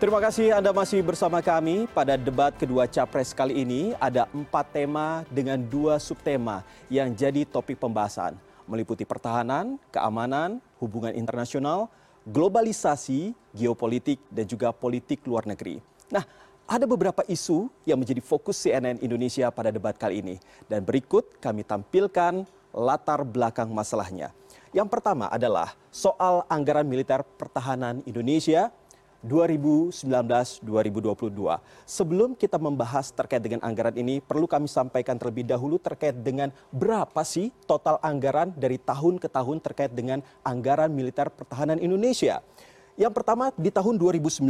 Terima kasih Anda masih bersama kami pada debat kedua Capres kali ini. Ada empat tema dengan dua subtema yang jadi topik pembahasan. Meliputi pertahanan, keamanan, hubungan internasional, globalisasi, geopolitik, dan juga politik luar negeri. Nah, ada beberapa isu yang menjadi fokus CNN Indonesia pada debat kali ini. Dan berikut kami tampilkan latar belakang masalahnya. Yang pertama adalah soal anggaran militer pertahanan Indonesia 2019-2022. Sebelum kita membahas terkait dengan anggaran ini, perlu kami sampaikan terlebih dahulu terkait dengan berapa sih total anggaran dari tahun ke tahun terkait dengan anggaran militer pertahanan Indonesia. Yang pertama di tahun 2019,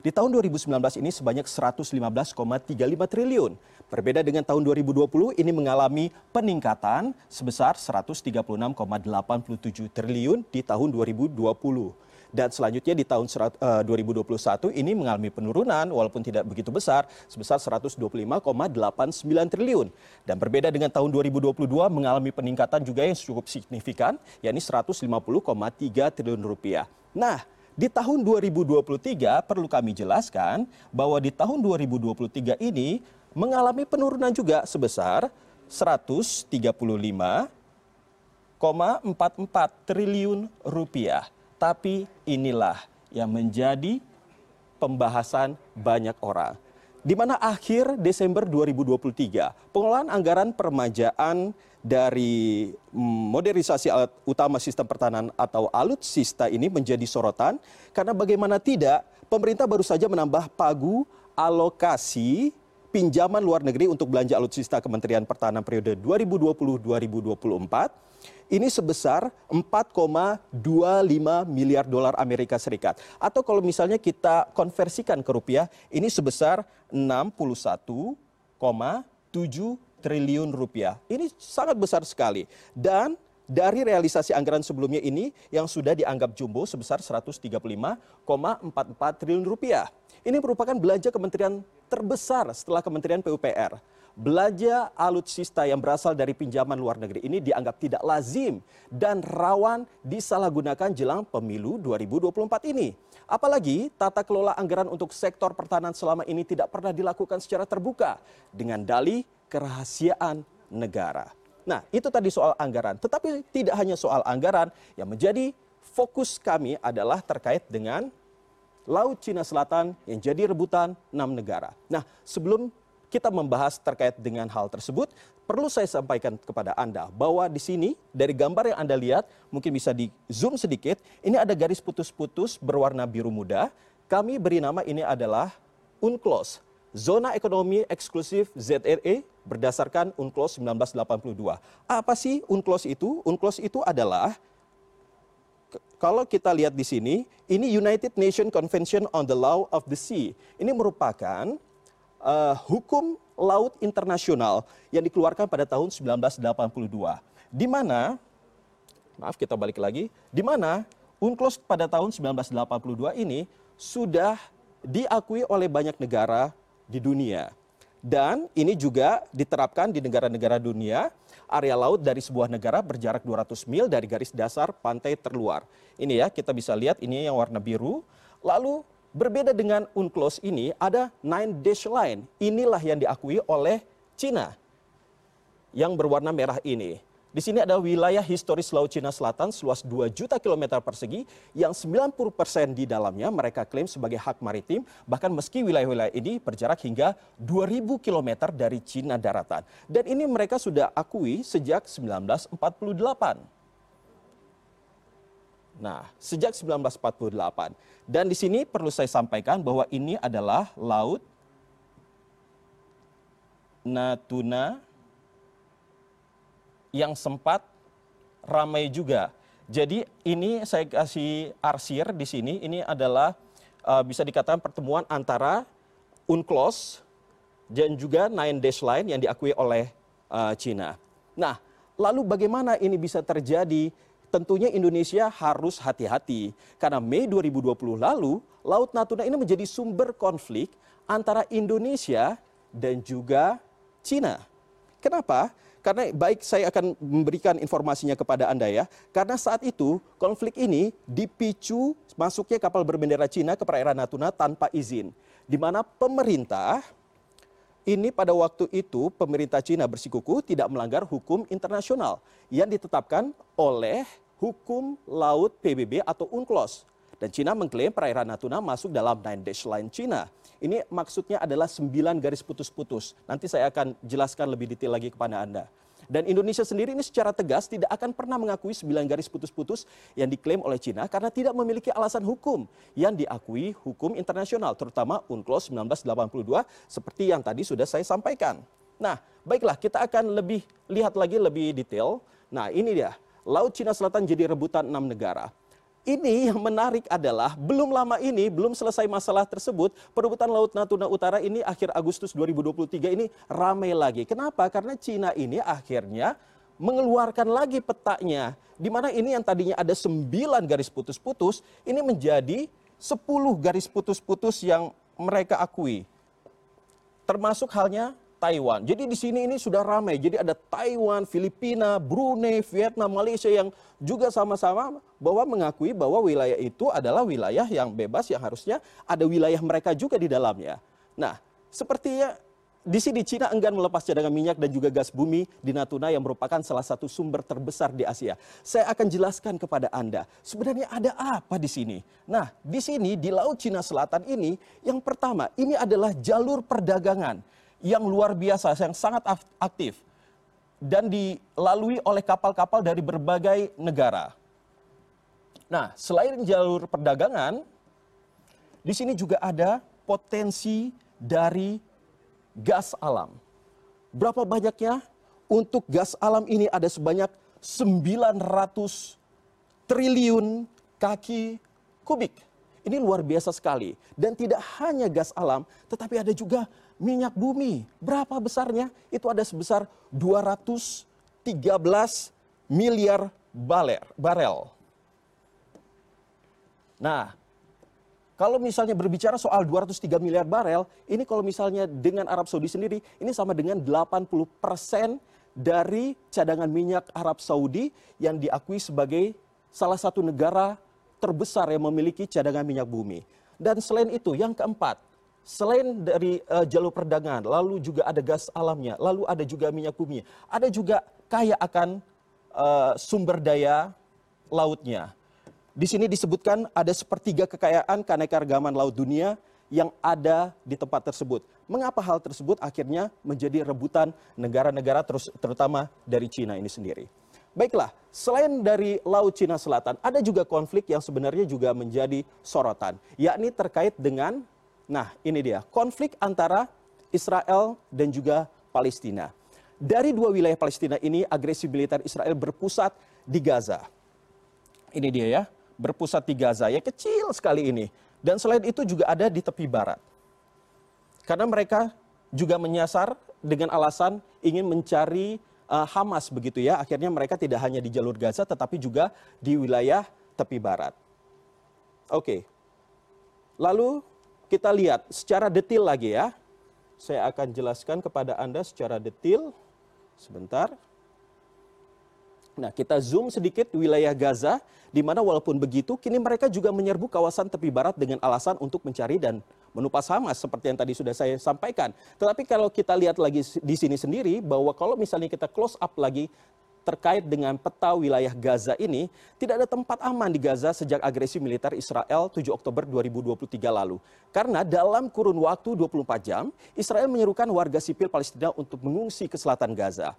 di tahun 2019 ini sebanyak 115,35 triliun. Berbeda dengan tahun 2020 ini mengalami peningkatan sebesar 136,87 triliun di tahun 2020 dan selanjutnya di tahun 2021 eh, ini mengalami penurunan walaupun tidak begitu besar sebesar 125,89 triliun dan berbeda dengan tahun 2022 mengalami peningkatan juga yang cukup signifikan yakni 150,3 triliun rupiah. Nah, di tahun 2023 perlu kami jelaskan bahwa di tahun 2023 ini mengalami penurunan juga sebesar 135,44 triliun rupiah. Tapi inilah yang menjadi pembahasan banyak orang. Di mana akhir Desember 2023, pengelolaan anggaran permajaan dari modernisasi alat utama sistem pertahanan atau alutsista ini menjadi sorotan karena bagaimana tidak pemerintah baru saja menambah pagu alokasi pinjaman luar negeri untuk belanja alutsista Kementerian Pertahanan periode 2020-2024 ini sebesar 4,25 miliar dolar Amerika Serikat. Atau kalau misalnya kita konversikan ke rupiah, ini sebesar 61,7 triliun rupiah. Ini sangat besar sekali. Dan dari realisasi anggaran sebelumnya ini yang sudah dianggap jumbo sebesar 135,44 triliun rupiah. Ini merupakan belanja kementerian terbesar setelah Kementerian PUPR belanja alutsista yang berasal dari pinjaman luar negeri ini dianggap tidak lazim dan rawan disalahgunakan jelang pemilu 2024 ini. Apalagi tata kelola anggaran untuk sektor pertahanan selama ini tidak pernah dilakukan secara terbuka dengan dalih kerahasiaan negara. Nah, itu tadi soal anggaran. Tetapi tidak hanya soal anggaran, yang menjadi fokus kami adalah terkait dengan Laut Cina Selatan yang jadi rebutan enam negara. Nah, sebelum kita membahas terkait dengan hal tersebut, perlu saya sampaikan kepada Anda bahwa di sini dari gambar yang Anda lihat, mungkin bisa di zoom sedikit, ini ada garis putus-putus berwarna biru muda. Kami beri nama ini adalah UNCLOS, Zona Ekonomi Eksklusif ZRE berdasarkan UNCLOS 1982. Apa sih UNCLOS itu? UNCLOS itu adalah kalau kita lihat di sini, ini United Nations Convention on the Law of the Sea. Ini merupakan uh, hukum laut internasional yang dikeluarkan pada tahun 1982. Di mana, maaf kita balik lagi, di mana UNCLOS pada tahun 1982 ini sudah diakui oleh banyak negara di dunia. Dan ini juga diterapkan di negara-negara dunia, area laut dari sebuah negara berjarak 200 mil dari garis dasar pantai terluar. Ini ya, kita bisa lihat ini yang warna biru. Lalu Berbeda dengan UNCLOS ini, ada Nine Dash Line. Inilah yang diakui oleh Cina yang berwarna merah ini. Di sini ada wilayah historis Laut Cina Selatan seluas 2 juta kilometer persegi yang 90% di dalamnya mereka klaim sebagai hak maritim bahkan meski wilayah-wilayah ini berjarak hingga 2000 km dari Cina daratan. Dan ini mereka sudah akui sejak 1948. Nah, sejak 1948. Dan di sini perlu saya sampaikan bahwa ini adalah laut Natuna yang sempat ramai juga. Jadi ini saya kasih arsir di sini. Ini adalah uh, bisa dikatakan pertemuan antara UNCLOS dan juga Nine Dash Line yang diakui oleh uh, Cina. Nah, lalu bagaimana ini bisa terjadi? tentunya Indonesia harus hati-hati karena Mei 2020 lalu Laut Natuna ini menjadi sumber konflik antara Indonesia dan juga Cina. Kenapa? Karena baik saya akan memberikan informasinya kepada Anda ya. Karena saat itu konflik ini dipicu masuknya kapal berbendera Cina ke perairan Natuna tanpa izin. Di mana pemerintah ini pada waktu itu pemerintah Cina bersikuku tidak melanggar hukum internasional yang ditetapkan oleh hukum laut PBB atau UNCLOS. Dan Cina mengklaim perairan Natuna masuk dalam Nine Dash Line Cina. Ini maksudnya adalah sembilan garis putus-putus. Nanti saya akan jelaskan lebih detail lagi kepada Anda. Dan Indonesia sendiri ini secara tegas tidak akan pernah mengakui sembilan garis putus-putus yang diklaim oleh Cina karena tidak memiliki alasan hukum yang diakui hukum internasional, terutama UNCLOS 1982 seperti yang tadi sudah saya sampaikan. Nah, baiklah kita akan lebih lihat lagi lebih detail. Nah, ini dia. Laut Cina Selatan jadi rebutan enam negara ini yang menarik adalah belum lama ini, belum selesai masalah tersebut, perebutan Laut Natuna Utara ini akhir Agustus 2023 ini ramai lagi. Kenapa? Karena Cina ini akhirnya mengeluarkan lagi petanya. Di mana ini yang tadinya ada 9 garis putus-putus, ini menjadi 10 garis putus-putus yang mereka akui. Termasuk halnya Taiwan. Jadi di sini ini sudah ramai. Jadi ada Taiwan, Filipina, Brunei, Vietnam, Malaysia yang juga sama-sama bahwa mengakui bahwa wilayah itu adalah wilayah yang bebas yang harusnya ada wilayah mereka juga di dalamnya. Nah, sepertinya di sini Cina enggan melepas cadangan minyak dan juga gas bumi di Natuna yang merupakan salah satu sumber terbesar di Asia. Saya akan jelaskan kepada Anda, sebenarnya ada apa di sini? Nah, di sini di Laut Cina Selatan ini, yang pertama, ini adalah jalur perdagangan yang luar biasa, yang sangat aktif dan dilalui oleh kapal-kapal dari berbagai negara. Nah, selain jalur perdagangan, di sini juga ada potensi dari gas alam. Berapa banyaknya? Untuk gas alam ini ada sebanyak 900 triliun kaki kubik. Ini luar biasa sekali. Dan tidak hanya gas alam, tetapi ada juga minyak bumi. Berapa besarnya? Itu ada sebesar 213 miliar baler, barel. Nah, kalau misalnya berbicara soal 203 miliar barel, ini kalau misalnya dengan Arab Saudi sendiri, ini sama dengan 80 persen dari cadangan minyak Arab Saudi yang diakui sebagai salah satu negara terbesar yang memiliki cadangan minyak bumi. Dan selain itu, yang keempat, selain dari uh, jalur perdagangan, lalu juga ada gas alamnya, lalu ada juga minyak bumi, ada juga kaya akan uh, sumber daya lautnya. Di sini disebutkan ada sepertiga kekayaan keanekaragaman laut dunia yang ada di tempat tersebut. Mengapa hal tersebut akhirnya menjadi rebutan negara-negara terutama dari Cina ini sendiri? Baiklah, selain dari Laut Cina Selatan, ada juga konflik yang sebenarnya juga menjadi sorotan, yakni terkait dengan Nah, ini dia konflik antara Israel dan juga Palestina. Dari dua wilayah Palestina ini, agresi militer Israel berpusat di Gaza. Ini dia ya, berpusat di Gaza. Ya kecil sekali ini. Dan selain itu juga ada di tepi barat. Karena mereka juga menyasar dengan alasan ingin mencari uh, Hamas begitu ya. Akhirnya mereka tidak hanya di jalur Gaza tetapi juga di wilayah tepi barat. Oke. Okay. Lalu kita lihat secara detail lagi ya. Saya akan jelaskan kepada Anda secara detail. Sebentar. Nah, kita zoom sedikit wilayah Gaza, di mana walaupun begitu, kini mereka juga menyerbu kawasan tepi barat dengan alasan untuk mencari dan menupas Hamas, seperti yang tadi sudah saya sampaikan. Tetapi kalau kita lihat lagi di sini sendiri, bahwa kalau misalnya kita close up lagi terkait dengan peta wilayah Gaza ini, tidak ada tempat aman di Gaza sejak agresi militer Israel 7 Oktober 2023 lalu. Karena dalam kurun waktu 24 jam, Israel menyerukan warga sipil Palestina untuk mengungsi ke selatan Gaza.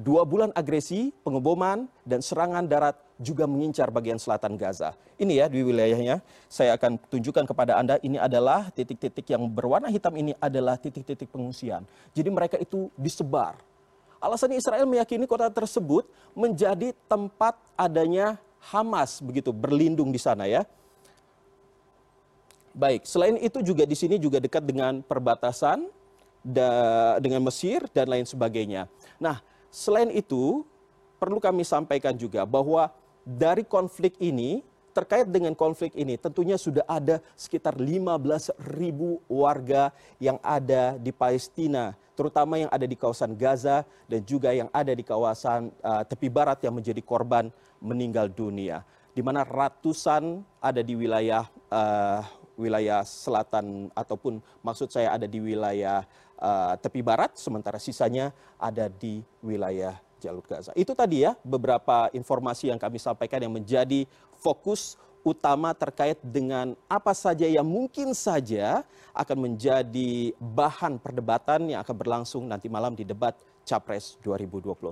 Dua bulan agresi, pengeboman, dan serangan darat juga mengincar bagian selatan Gaza. Ini ya di wilayahnya, saya akan tunjukkan kepada Anda, ini adalah titik-titik yang berwarna hitam ini adalah titik-titik pengungsian. Jadi mereka itu disebar Alasannya Israel meyakini kota tersebut menjadi tempat adanya Hamas begitu berlindung di sana ya. Baik, selain itu juga di sini juga dekat dengan perbatasan da, dengan Mesir dan lain sebagainya. Nah, selain itu perlu kami sampaikan juga bahwa dari konflik ini terkait dengan konflik ini tentunya sudah ada sekitar 15 ribu warga yang ada di Palestina, terutama yang ada di kawasan Gaza dan juga yang ada di kawasan uh, tepi barat yang menjadi korban meninggal dunia. Di mana ratusan ada di wilayah uh, wilayah selatan ataupun maksud saya ada di wilayah uh, tepi barat, sementara sisanya ada di wilayah jalur Gaza. Itu tadi ya beberapa informasi yang kami sampaikan yang menjadi fokus utama terkait dengan apa saja yang mungkin saja akan menjadi bahan perdebatan yang akan berlangsung nanti malam di debat Capres 2024.